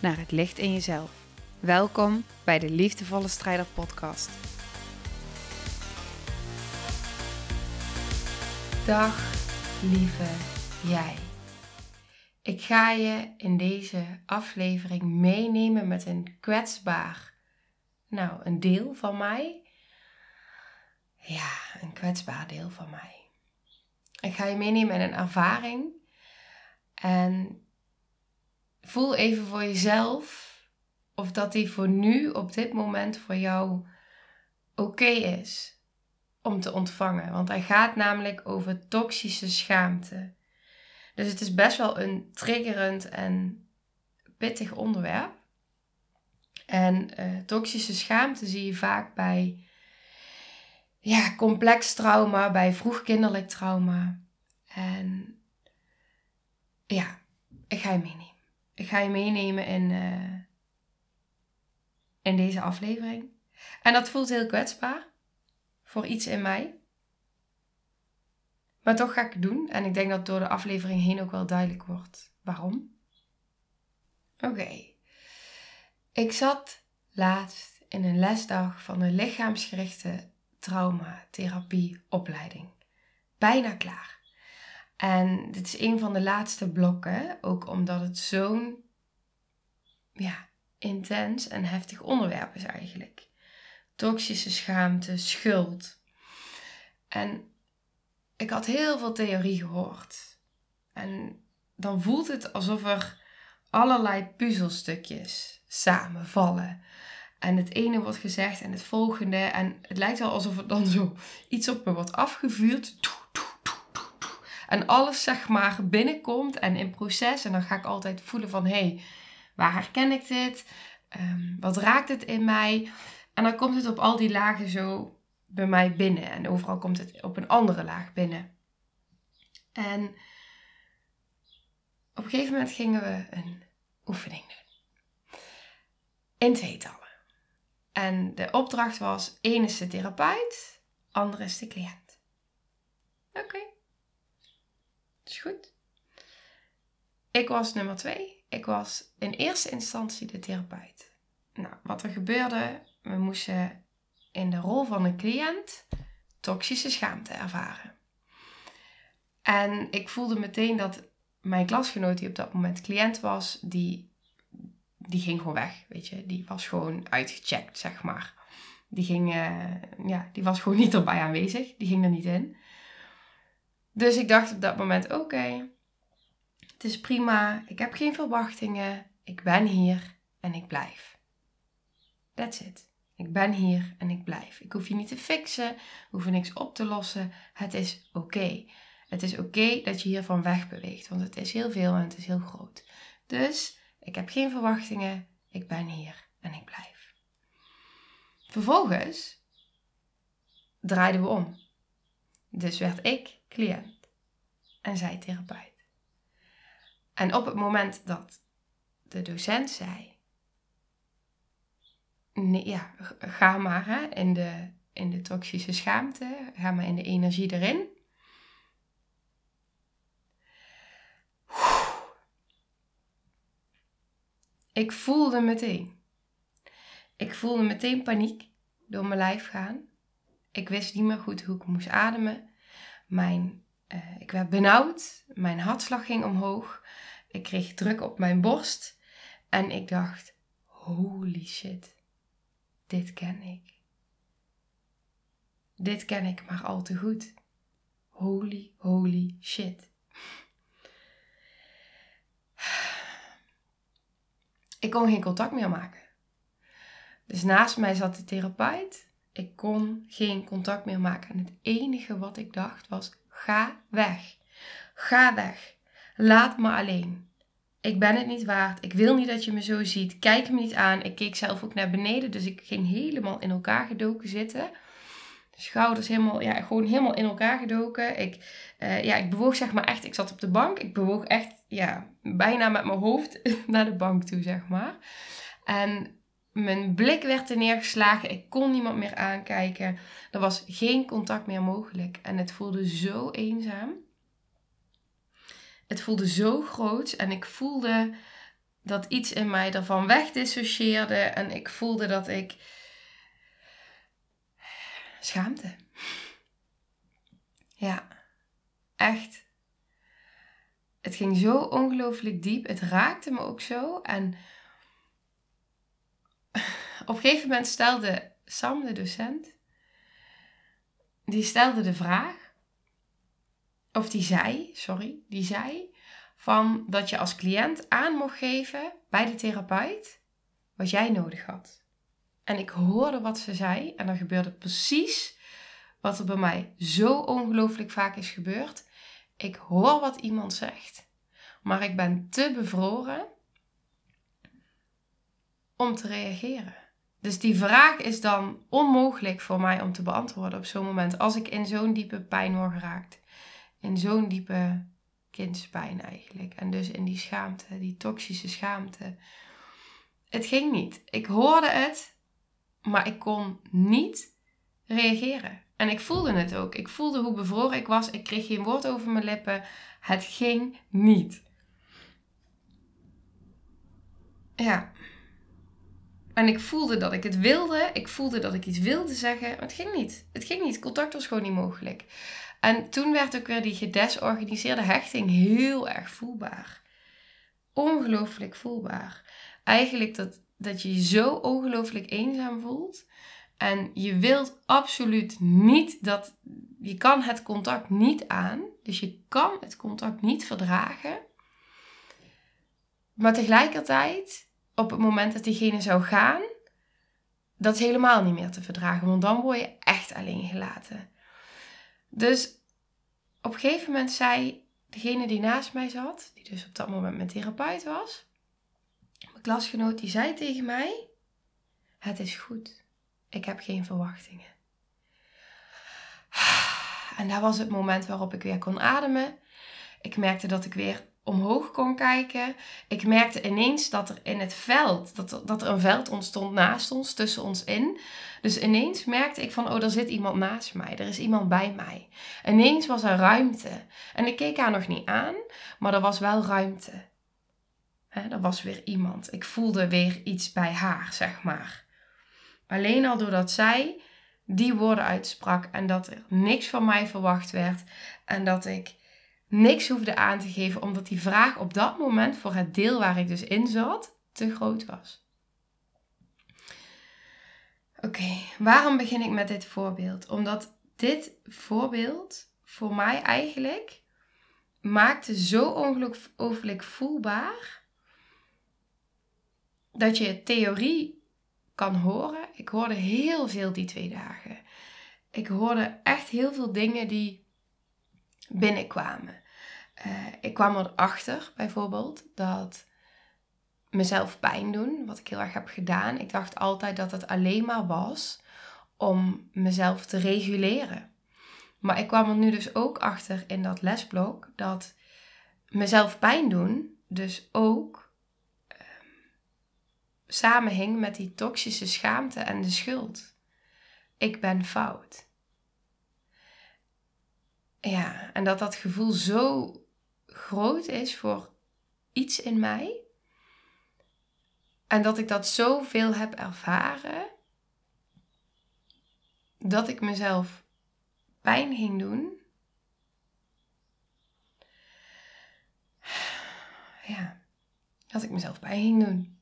naar het licht in jezelf. Welkom bij de Liefdevolle Strijder Podcast. Dag, lieve jij. Ik ga je in deze aflevering meenemen met een kwetsbaar, nou, een deel van mij. Ja, een kwetsbaar deel van mij. Ik ga je meenemen in een ervaring. En voel even voor jezelf of dat die voor nu, op dit moment, voor jou oké is om te ontvangen. Want hij gaat namelijk over toxische schaamte. Dus het is best wel een triggerend en pittig onderwerp. En uh, toxische schaamte zie je vaak bij ja, complex trauma, bij vroegkinderlijk trauma. En ja, ik ga je meenemen. Ik ga je meenemen in, uh, in deze aflevering. En dat voelt heel kwetsbaar voor iets in mij. Maar toch ga ik het doen. En ik denk dat door de aflevering heen ook wel duidelijk wordt waarom. Oké. Ik zat laatst in een lesdag van een lichaamsgerichte traumatherapieopleiding. Bijna klaar. En dit is een van de laatste blokken, ook omdat het zo'n ja, intens en heftig onderwerp is eigenlijk. Toxische schaamte, schuld. En ik had heel veel theorie gehoord. En dan voelt het alsof er allerlei puzzelstukjes samenvallen. En het ene wordt gezegd en het volgende. En het lijkt wel alsof er dan zo iets op me wordt afgevuurd. En alles zeg maar binnenkomt en in proces. En dan ga ik altijd voelen van hé, hey, waar herken ik dit? Um, wat raakt het in mij? En dan komt het op al die lagen zo bij mij binnen. En overal komt het op een andere laag binnen. En op een gegeven moment gingen we een oefening doen. In tweetallen. En de opdracht was: één is de therapeut, ander is de cliënt. Oké. Goed. Ik was nummer twee. Ik was in eerste instantie de therapeut. Nou, wat er gebeurde, we moesten in de rol van een cliënt toxische schaamte ervaren. En ik voelde meteen dat mijn klasgenoot die op dat moment cliënt was, die, die ging gewoon weg, weet je. Die was gewoon uitgecheckt, zeg maar. Die, ging, uh, ja, die was gewoon niet erbij aanwezig. Die ging er niet in. Dus ik dacht op dat moment, oké, het is prima. Ik heb geen verwachtingen. Ik ben hier en ik blijf. That's it. Ik ben hier en ik blijf. Ik hoef je niet te fixen, hoef niks op te lossen. Het is oké. Het is oké dat je hiervan wegbeweegt, want het is heel veel en het is heel groot. Dus ik heb geen verwachtingen. Ik ben hier en ik blijf. Vervolgens draaiden we om. Dus werd ik cliënt en zij therapeut. En op het moment dat de docent zei: nee, ja, ga maar hè, in, de, in de toxische schaamte, ga maar in de energie erin. Ik voelde meteen. Ik voelde meteen paniek door mijn lijf gaan. Ik wist niet meer goed hoe ik moest ademen. Mijn, uh, ik werd benauwd. Mijn hartslag ging omhoog. Ik kreeg druk op mijn borst en ik dacht: holy shit, dit ken ik. Dit ken ik maar al te goed. Holy, holy shit. Ik kon geen contact meer maken. Dus naast mij zat de therapeut. Ik kon geen contact meer maken. En het enige wat ik dacht was: ga weg. Ga weg. Laat me alleen. ik ben het niet waard. Ik wil niet dat je me zo ziet. Kijk me niet aan. Ik keek zelf ook naar beneden. Dus ik ging helemaal in elkaar gedoken zitten. Schouders helemaal, ja, gewoon helemaal in elkaar gedoken. Ik, uh, ja, ik bewoog zeg maar echt. Ik zat op de bank. Ik bewoog echt, ja, bijna met mijn hoofd naar de bank toe, zeg maar. En mijn blik werd er neergeslagen. Ik kon niemand meer aankijken. Er was geen contact meer mogelijk. En het voelde zo eenzaam. Het voelde zo groot. En ik voelde dat iets in mij ervan wegdissocieerde. En ik voelde dat ik. Schaamte. Ja, echt. Het ging zo ongelooflijk diep. Het raakte me ook zo. En op een gegeven moment stelde Sam, de docent, die stelde de vraag, of die zei, sorry, die zei van dat je als cliënt aan mocht geven bij de therapeut wat jij nodig had. En ik hoorde wat ze zei en er gebeurde precies wat er bij mij zo ongelooflijk vaak is gebeurd. Ik hoor wat iemand zegt, maar ik ben te bevroren om te reageren. Dus die vraag is dan onmogelijk voor mij om te beantwoorden op zo'n moment. Als ik in zo'n diepe pijn word geraakt. In zo'n diepe kindspijn eigenlijk. En dus in die schaamte, die toxische schaamte. Het ging niet. Ik hoorde het, maar ik kon niet reageren. En ik voelde het ook. Ik voelde hoe bevroren ik was. Ik kreeg geen woord over mijn lippen. Het ging niet. Ja. En ik voelde dat ik het wilde. Ik voelde dat ik iets wilde zeggen. Maar het ging niet. Het ging niet. Contact was gewoon niet mogelijk. En toen werd ook weer die gedesorganiseerde hechting heel erg voelbaar. Ongelooflijk voelbaar. Eigenlijk dat, dat je je zo ongelooflijk eenzaam voelt. En je wilt absoluut niet dat. Je kan het contact niet aan. Dus je kan het contact niet verdragen. Maar tegelijkertijd op het moment dat diegene zou gaan, dat is helemaal niet meer te verdragen. Want dan word je echt alleen gelaten. Dus op een gegeven moment zei degene die naast mij zat, die dus op dat moment mijn therapeut was, mijn klasgenoot, die zei tegen mij: Het is goed. Ik heb geen verwachtingen. En dat was het moment waarop ik weer kon ademen. Ik merkte dat ik weer omhoog kon kijken. Ik merkte ineens dat er in het veld, dat dat er een veld ontstond naast ons, tussen ons in. Dus ineens merkte ik van, oh, er zit iemand naast mij. Er is iemand bij mij. Ineens was er ruimte. En ik keek haar nog niet aan, maar er was wel ruimte. Er was weer iemand. Ik voelde weer iets bij haar, zeg maar. Alleen al doordat zij die woorden uitsprak en dat er niks van mij verwacht werd en dat ik niks hoefde aan te geven, omdat die vraag op dat moment voor het deel waar ik dus in zat te groot was. Oké, waarom begin ik met dit voorbeeld? Omdat dit voorbeeld voor mij eigenlijk maakte zo ongelooflijk voelbaar dat je theorie kan horen. Ik hoorde heel veel die twee dagen. Ik hoorde echt heel veel dingen die binnenkwamen. Uh, ik kwam erachter bijvoorbeeld dat mezelf pijn doen, wat ik heel erg heb gedaan. Ik dacht altijd dat het alleen maar was om mezelf te reguleren. Maar ik kwam er nu dus ook achter in dat lesblok dat mezelf pijn doen dus ook uh, samenhing met die toxische schaamte en de schuld. Ik ben fout. Ja, en dat dat gevoel zo groot is voor iets in mij. En dat ik dat zoveel heb ervaren. Dat ik mezelf pijn ging doen. Ja, dat ik mezelf pijn ging doen.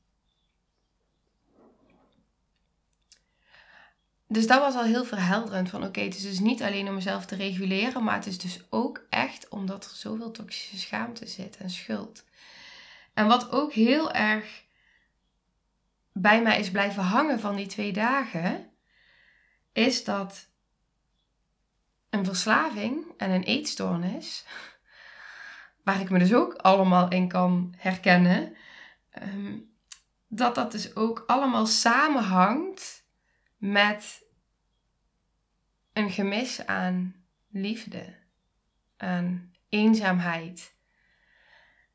Dus dat was al heel verhelderend van oké, het is dus niet alleen om mezelf te reguleren, maar het is dus ook echt omdat er zoveel toxische schaamte zit en schuld. En wat ook heel erg bij mij is blijven hangen van die twee dagen, is dat een verslaving en een eetstoornis waar ik me dus ook allemaal in kan herkennen, ehm, dat dat dus ook allemaal samenhangt met een gemis aan liefde, aan eenzaamheid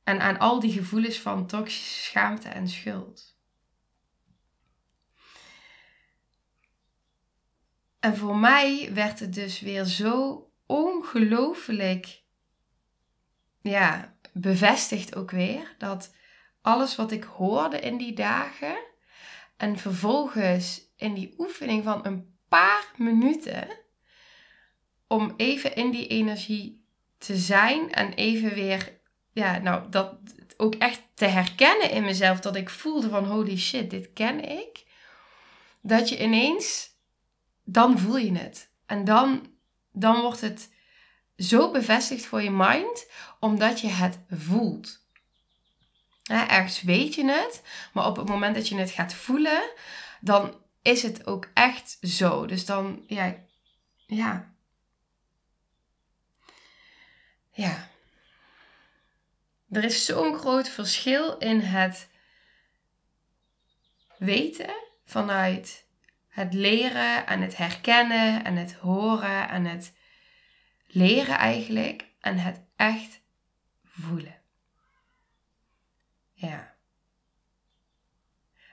en aan al die gevoelens van toxische schaamte en schuld. En voor mij werd het dus weer zo ongelooflijk ja, bevestigd ook weer dat alles wat ik hoorde in die dagen en vervolgens in die oefening van een paar minuten om even in die energie te zijn en even weer, ja, nou, dat ook echt te herkennen in mezelf, dat ik voelde van holy shit, dit ken ik. Dat je ineens, dan voel je het. En dan, dan wordt het zo bevestigd voor je mind, omdat je het voelt. ergens weet je het, maar op het moment dat je het gaat voelen, dan is het ook echt zo. Dus dan, ja, ja. Ja. Er is zo'n groot verschil in het weten vanuit het leren en het herkennen en het horen en het leren eigenlijk en het echt voelen. Ja.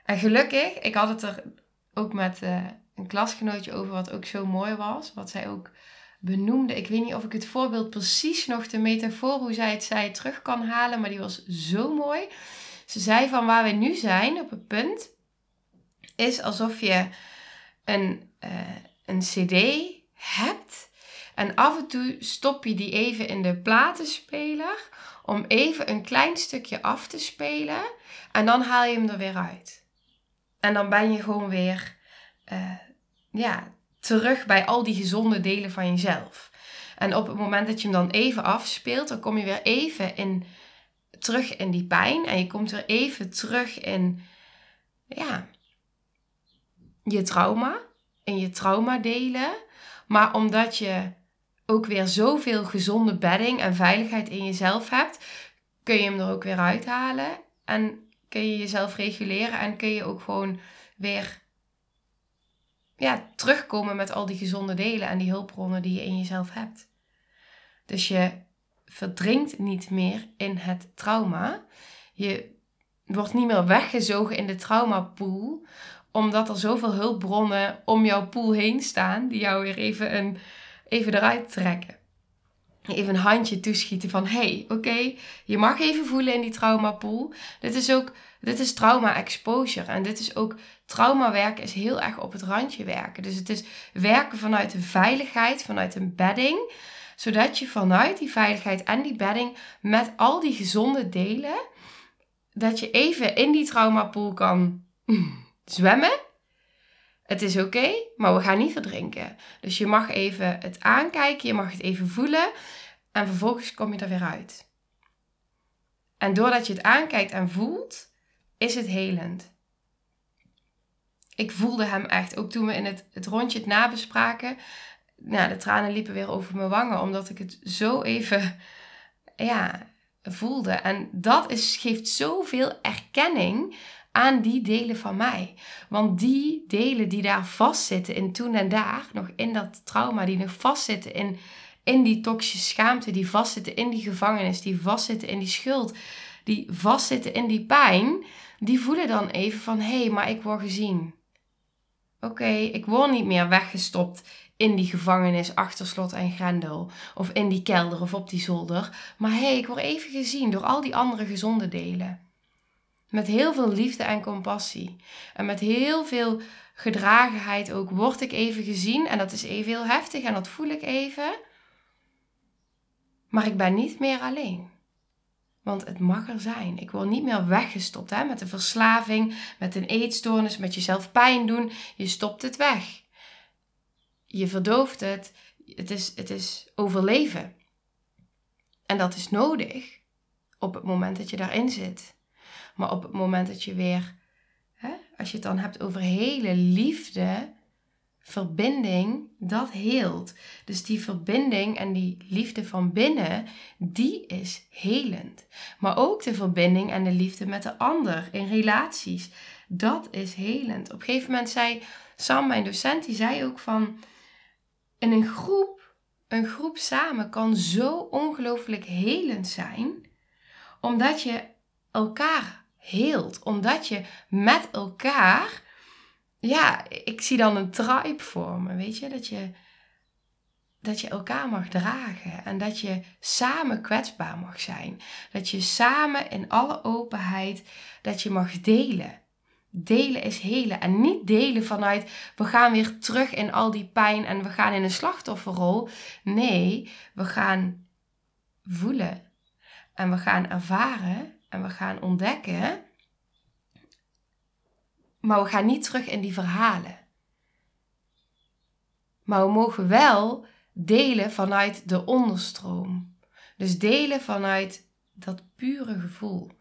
En gelukkig, ik had het er ook met uh, een klasgenootje over, wat ook zo mooi was. Wat zij ook benoemde. Ik weet niet of ik het voorbeeld precies nog de metafoor, hoe zij het zei, terug kan halen, maar die was zo mooi. Ze zei van waar we nu zijn, op het punt, is alsof je een, uh, een CD hebt en af en toe stop je die even in de platenspeler om even een klein stukje af te spelen. En dan haal je hem er weer uit. En dan ben je gewoon weer uh, ja, terug bij al die gezonde delen van jezelf. En op het moment dat je hem dan even afspeelt, dan kom je weer even in, terug in die pijn. En je komt weer even terug in ja, je trauma. In je trauma delen. Maar omdat je ook weer zoveel gezonde bedding en veiligheid in jezelf hebt, kun je hem er ook weer uithalen. En kun je jezelf reguleren en kun je ook gewoon weer ja, terugkomen met al die gezonde delen en die hulpbronnen die je in jezelf hebt. Dus je verdrinkt niet meer in het trauma. Je wordt niet meer weggezogen in de traumapool, omdat er zoveel hulpbronnen om jouw pool heen staan, die jou weer even een even eruit trekken. Even een handje toeschieten van, hey, oké, je mag even voelen in die traumapool. Dit is ook, dit is trauma exposure. En dit is ook, trauma werken is heel erg op het randje werken. Dus het is werken vanuit de veiligheid, vanuit een bedding. Zodat je vanuit die veiligheid en die bedding met al die gezonde delen, dat je even in die traumapool kan zwemmen het is oké, maar we gaan niet verdrinken. Dus je mag even het aankijken, je mag het even voelen en vervolgens kom je er weer uit. En doordat je het aankijkt en voelt, is het helend. Ik voelde hem echt, ook toen we in het, het rondje het nabespraken. Nou, de tranen liepen weer over mijn wangen, omdat ik het zo even ja, voelde. En dat is, geeft zoveel erkenning aan die delen van mij. Want die delen die daar vastzitten in toen en daar, nog in dat trauma, die nog vastzitten in, in die toxische schaamte, die vastzitten in die gevangenis, die vastzitten in die schuld, die vastzitten in die pijn, die voelen dan even van hé, hey, maar ik word gezien. Oké, ik word niet meer weggestopt in die gevangenis achter slot en grendel. Of in die kelder of op die zolder. Maar hé, hey, ik word even gezien door al die andere gezonde delen. Met heel veel liefde en compassie. En met heel veel gedragenheid ook word ik even gezien. En dat is even heel heftig en dat voel ik even. Maar ik ben niet meer alleen. Want het mag er zijn. Ik word niet meer weggestopt hè? met een verslaving, met een eetstoornis, met jezelf pijn doen. Je stopt het weg. Je verdooft het. Het is, het is overleven. En dat is nodig op het moment dat je daarin zit. Maar op het moment dat je weer, hè, als je het dan hebt over hele liefde, verbinding, dat heelt. Dus die verbinding en die liefde van binnen, die is helend. Maar ook de verbinding en de liefde met de ander in relaties, dat is helend. Op een gegeven moment zei Sam, mijn docent, die zei ook van, in een groep, een groep samen kan zo ongelooflijk helend zijn, omdat je elkaar heelt, omdat je met elkaar ja, ik zie dan een tribe vormen, weet je? Dat je, dat je elkaar mag dragen en dat je samen kwetsbaar mag zijn. Dat je samen in alle openheid, dat je mag delen. Delen is helen en niet delen vanuit we gaan weer terug in al die pijn en we gaan in een slachtofferrol. Nee, we gaan voelen en we gaan ervaren en we gaan ontdekken maar we gaan niet terug in die verhalen. Maar we mogen wel delen vanuit de onderstroom. Dus delen vanuit dat pure gevoel.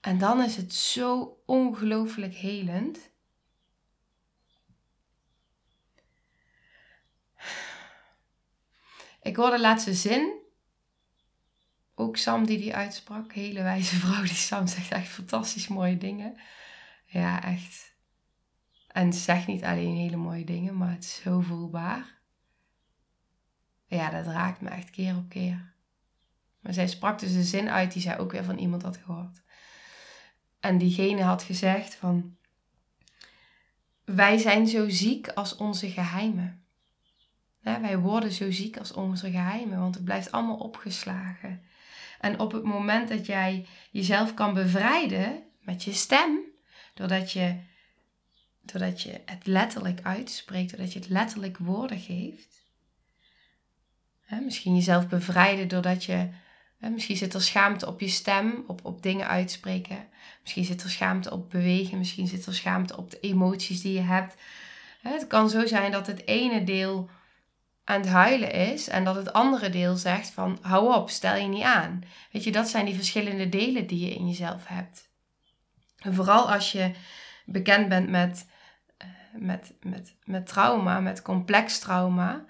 En dan is het zo ongelooflijk helend. Ik hoorde laatste zin. Ook Sam die die uitsprak. Hele wijze vrouw. Die Sam zegt echt fantastisch mooie dingen. Ja, echt. En zegt niet alleen hele mooie dingen, maar het is zo voelbaar. Ja, dat raakt me echt keer op keer. Maar zij sprak dus de zin uit die zij ook weer van iemand had gehoord. En diegene had gezegd van... Wij zijn zo ziek als onze geheimen. wij worden zo ziek als onze geheimen, want het blijft allemaal opgeslagen. En op het moment dat jij jezelf kan bevrijden met je stem, doordat je doordat je het letterlijk uitspreekt, doordat je het letterlijk woorden geeft. misschien jezelf bevrijden doordat je, misschien zit er schaamte op je stem, op, op dingen uitspreken. Misschien zit er schaamte op bewegen, misschien zit er schaamte op de emoties die je hebt. het kan zo zijn dat het ene deel aan het huilen is en dat het andere deel zegt van hou op, stel je niet aan. Weet je, dat zijn die verschillende delen die je in jezelf hebt. En vooral als je bekend bent met met, met, met trauma, met complex trauma,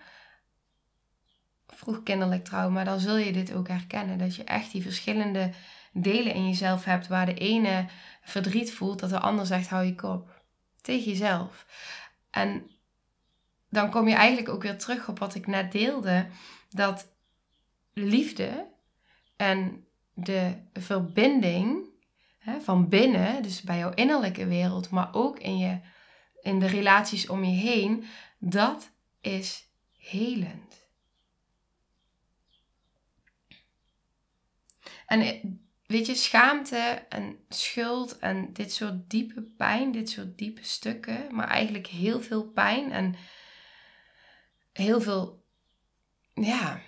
vroegkinderlijk trauma, dan zul je dit ook herkennen. Dat je echt die verschillende delen in jezelf hebt, waar de ene verdriet voelt, dat de ander zegt: hou je kop. Tegen jezelf. En dan kom je eigenlijk ook weer terug op wat ik net deelde: dat liefde en de verbinding hè, van binnen, dus bij jouw innerlijke wereld, maar ook in je in de relaties om je heen, dat is helend. En eh, weet je, schaamte en schuld en dit soort diepe pijn, dit soort diepe stukken, maar eigenlijk heel veel pijn en heel veel, ja,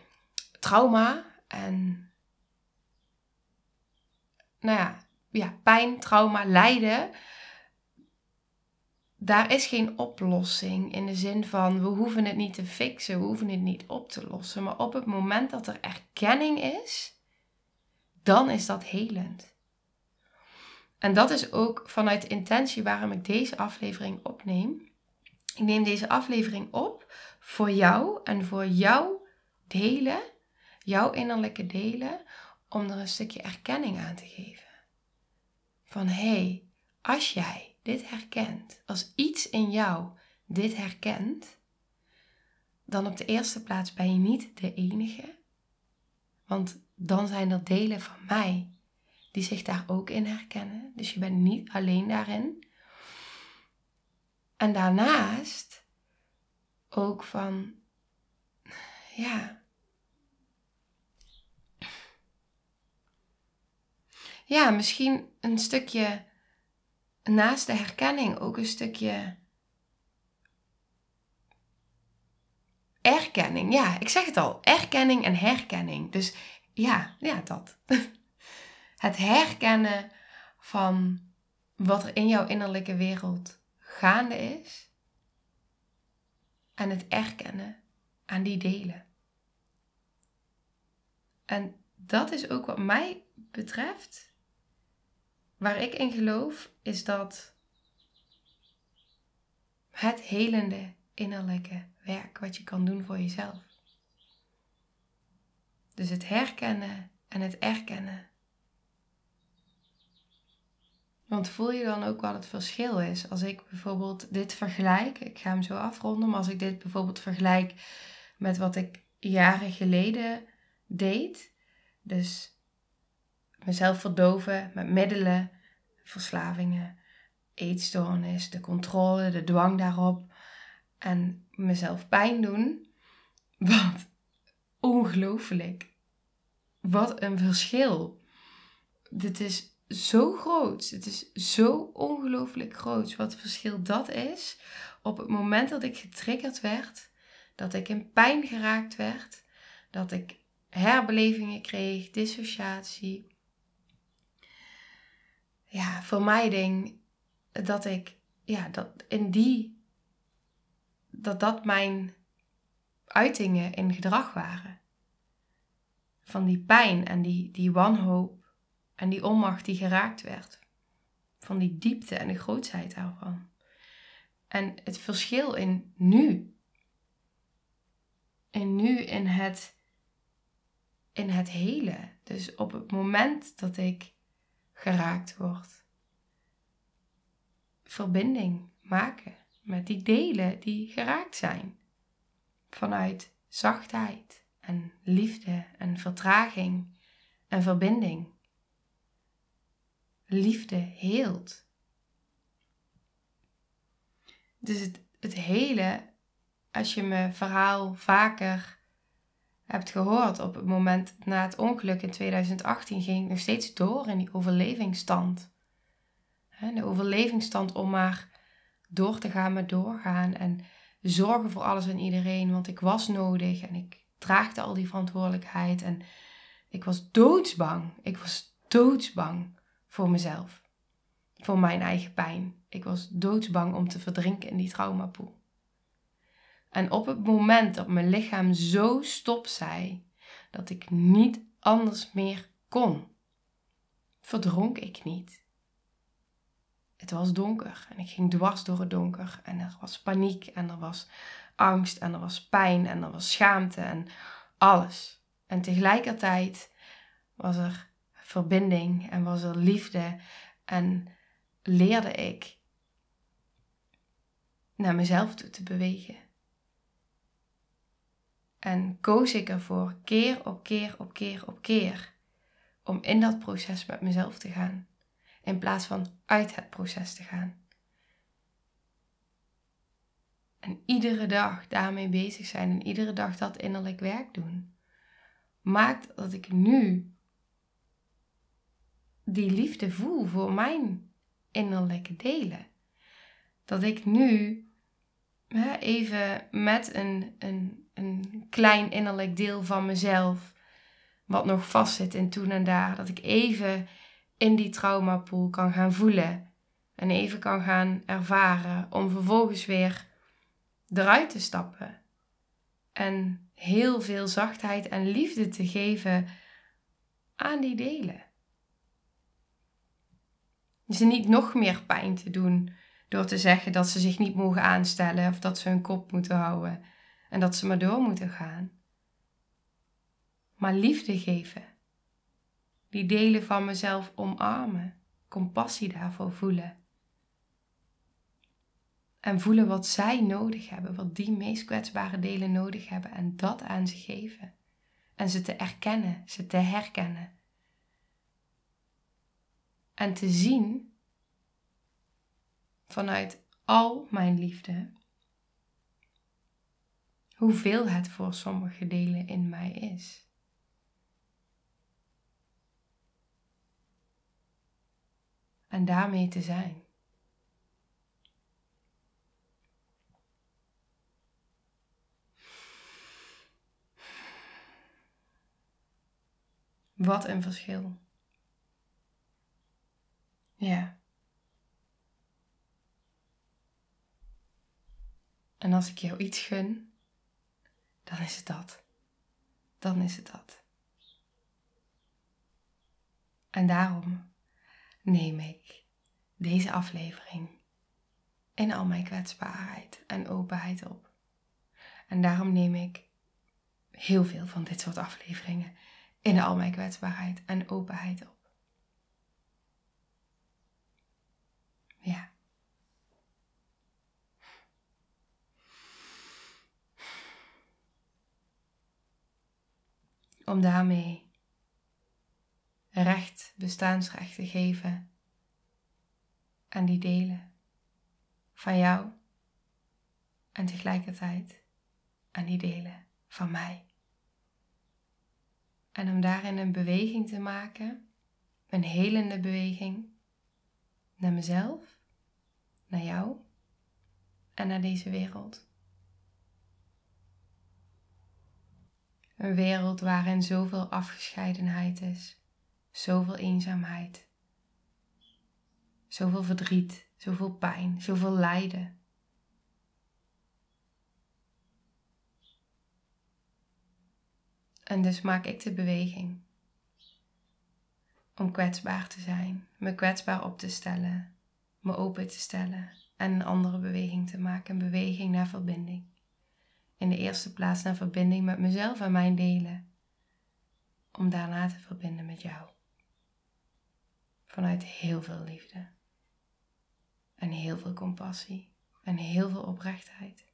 trauma en, nou ja, ja pijn, trauma, lijden daar is geen oplossing in de zin van we hoeven het niet te fixen, we hoeven het niet op te lossen. Maar op het moment dat er erkenning is, dan is dat helend. En dat is ook vanuit de intentie waarom ik deze aflevering opneem. Ik neem deze aflevering op voor jou en voor jouw delen, jouw innerlijke delen, om er een stukje erkenning aan te geven. Van hé, hey, als jij dit herkent, als iets in jou dit herkent, dan op de eerste plaats ben je niet de enige. Want dan zijn er delen van mij die zich daar ook in herkennen. Dus je bent niet alleen daarin. En daarnaast ook van, ja. Ja, misschien een stukje naast de herkenning ook een stukje erkenning. Ja, ik zeg het al, erkenning en herkenning. Dus ja, ja, dat. Het herkennen van wat er in jouw innerlijke wereld gaande is. En het erkennen aan die delen. En dat is ook wat mij betreft Waar ik in geloof is dat het helende innerlijke werk wat je kan doen voor jezelf. Dus het herkennen en het erkennen. Want voel je dan ook wat het verschil is? Als ik bijvoorbeeld dit vergelijk, ik ga hem zo afronden, maar als ik dit bijvoorbeeld vergelijk met wat ik jaren geleden deed, dus mezelf verdoven met middelen, verslavingen, eetstoornis, de controle, de dwang daarop en mezelf pijn doen. Wat ongelooflijk. Wat een verschil. Dit is zo groot. Het is zo ongelooflijk groot wat verschil dat is. Op het moment dat ik getriggerd werd, dat ik in pijn geraakt werd, dat ik herbelevingen kreeg, dissociatie, ja, vermijding, dat ik, ja, dat in die, dat dat mijn uitingen in gedrag waren. Van die pijn en die, die wanhoop en die onmacht die geraakt werd. Van die diepte en de grootsheid daarvan. En het verschil in nu. En nu in het, in het hele. Dus op het moment dat ik geraakt word. Verbinding maken met die delen die geraakt zijn. Vanuit zachtheid en liefde en vertraging en verbinding. Liefde heelt. Dus het, het hele, als je mijn verhaal vaker hebt gehoord op het moment na het ongeluk in 2018, ging ik nog steeds door in die overlevingsstand. De overlevingsstand om maar door te gaan met doorgaan en zorgen voor alles en iedereen, want ik was nodig en ik draagde al die verantwoordelijkheid en ik was doodsbang. Ik was doodsbang voor mezelf. Voor mijn eigen pijn. Ik was doodsbang om te verdrinken in die traumapoel. En op het moment dat mijn lichaam zo stop zei dat ik niet anders meer kon, verdronk ik niet. Het was donker en ik ging dwars door het donker en er was paniek en er was angst en er was pijn en er was schaamte en alles. En tegelijkertijd was er verbinding en was er liefde en leerde ik naar mezelf toe te bewegen. En koos ik ervoor keer op keer op keer op keer om in dat proces met mezelf te gaan, in plaats van uit het proces te gaan. En iedere dag daarmee bezig zijn en iedere dag dat innerlijk werk doen, maakt dat ik nu die liefde voel voor mijn innerlijke delen. Dat ik nu hè, even met een, een, een klein innerlijk deel van mezelf, wat nog vastzit in toen en daar, dat ik even in die traumapool kan gaan voelen en even kan gaan ervaren om vervolgens weer eruit te stappen. En heel veel zachtheid en liefde te geven aan die delen. Ze niet nog meer pijn te doen door te zeggen dat ze zich niet mogen aanstellen of dat ze hun kop moeten houden en dat ze maar door moeten gaan. Maar liefde geven. Die delen van mezelf omarmen. Compassie daarvoor voelen. En voelen wat zij nodig hebben, wat die meest kwetsbare delen nodig hebben en dat aan ze geven. En ze te erkennen, ze te herkennen. En te zien vanuit al mijn liefde hoeveel het voor sommige delen in mij is. En daarmee te zijn. Wat een verschil. Ja. En als ik jou iets gun, dan is het dat. Dan is het dat. En daarom neem ik deze aflevering in al mijn kwetsbaarheid en openheid op. En daarom neem ik heel veel van dit soort afleveringen in al mijn kwetsbaarheid en openheid op. Ja. Om daarmee recht, bestaansrecht te geven aan die delen van jou en tegelijkertijd aan die delen van mij. En om daarin een beweging te maken, een helende beweging naar mezelf, naar jou en naar deze wereld. Een wereld waarin zoveel afgescheidenheid is, zoveel eenzaamheid, zoveel verdriet, zoveel pijn, zoveel lijden. En dus maak ik de beweging om kwetsbaar te zijn, me kwetsbaar op te stellen, me open te stellen en een andere beweging te maken, een beweging naar verbinding. In de eerste plaats naar verbinding met mezelf en mijn delen, om daarna te verbinden met jou. Vanuit heel veel liefde en heel veel compassie en heel veel oprechtheid.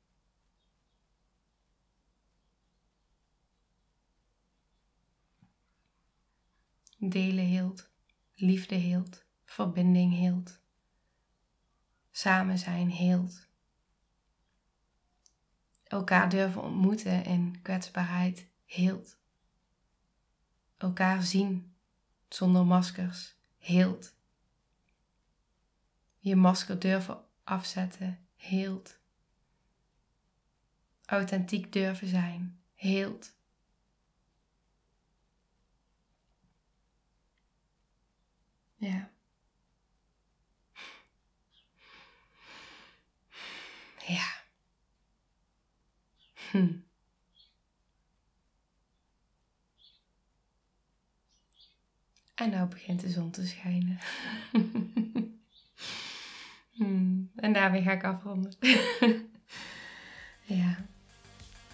Delen hield, liefde hield, verbinding hield, samen zijn hield. Elkaar durven ontmoeten in kwetsbaarheid hield. Elkaar zien zonder maskers hield. Je masker durven afzetten hield. Authentiek durven zijn hield. Ja. Ja. Hm. En nou begint de zon te schijnen. hmm. En daarmee ga ik afronden. ja.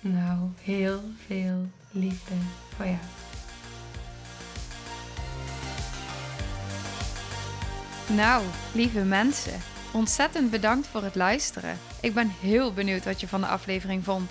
Nou, heel veel liefde voor jou. Nou, lieve mensen, ontzettend bedankt voor het luisteren. Ik ben heel benieuwd wat je van de aflevering vond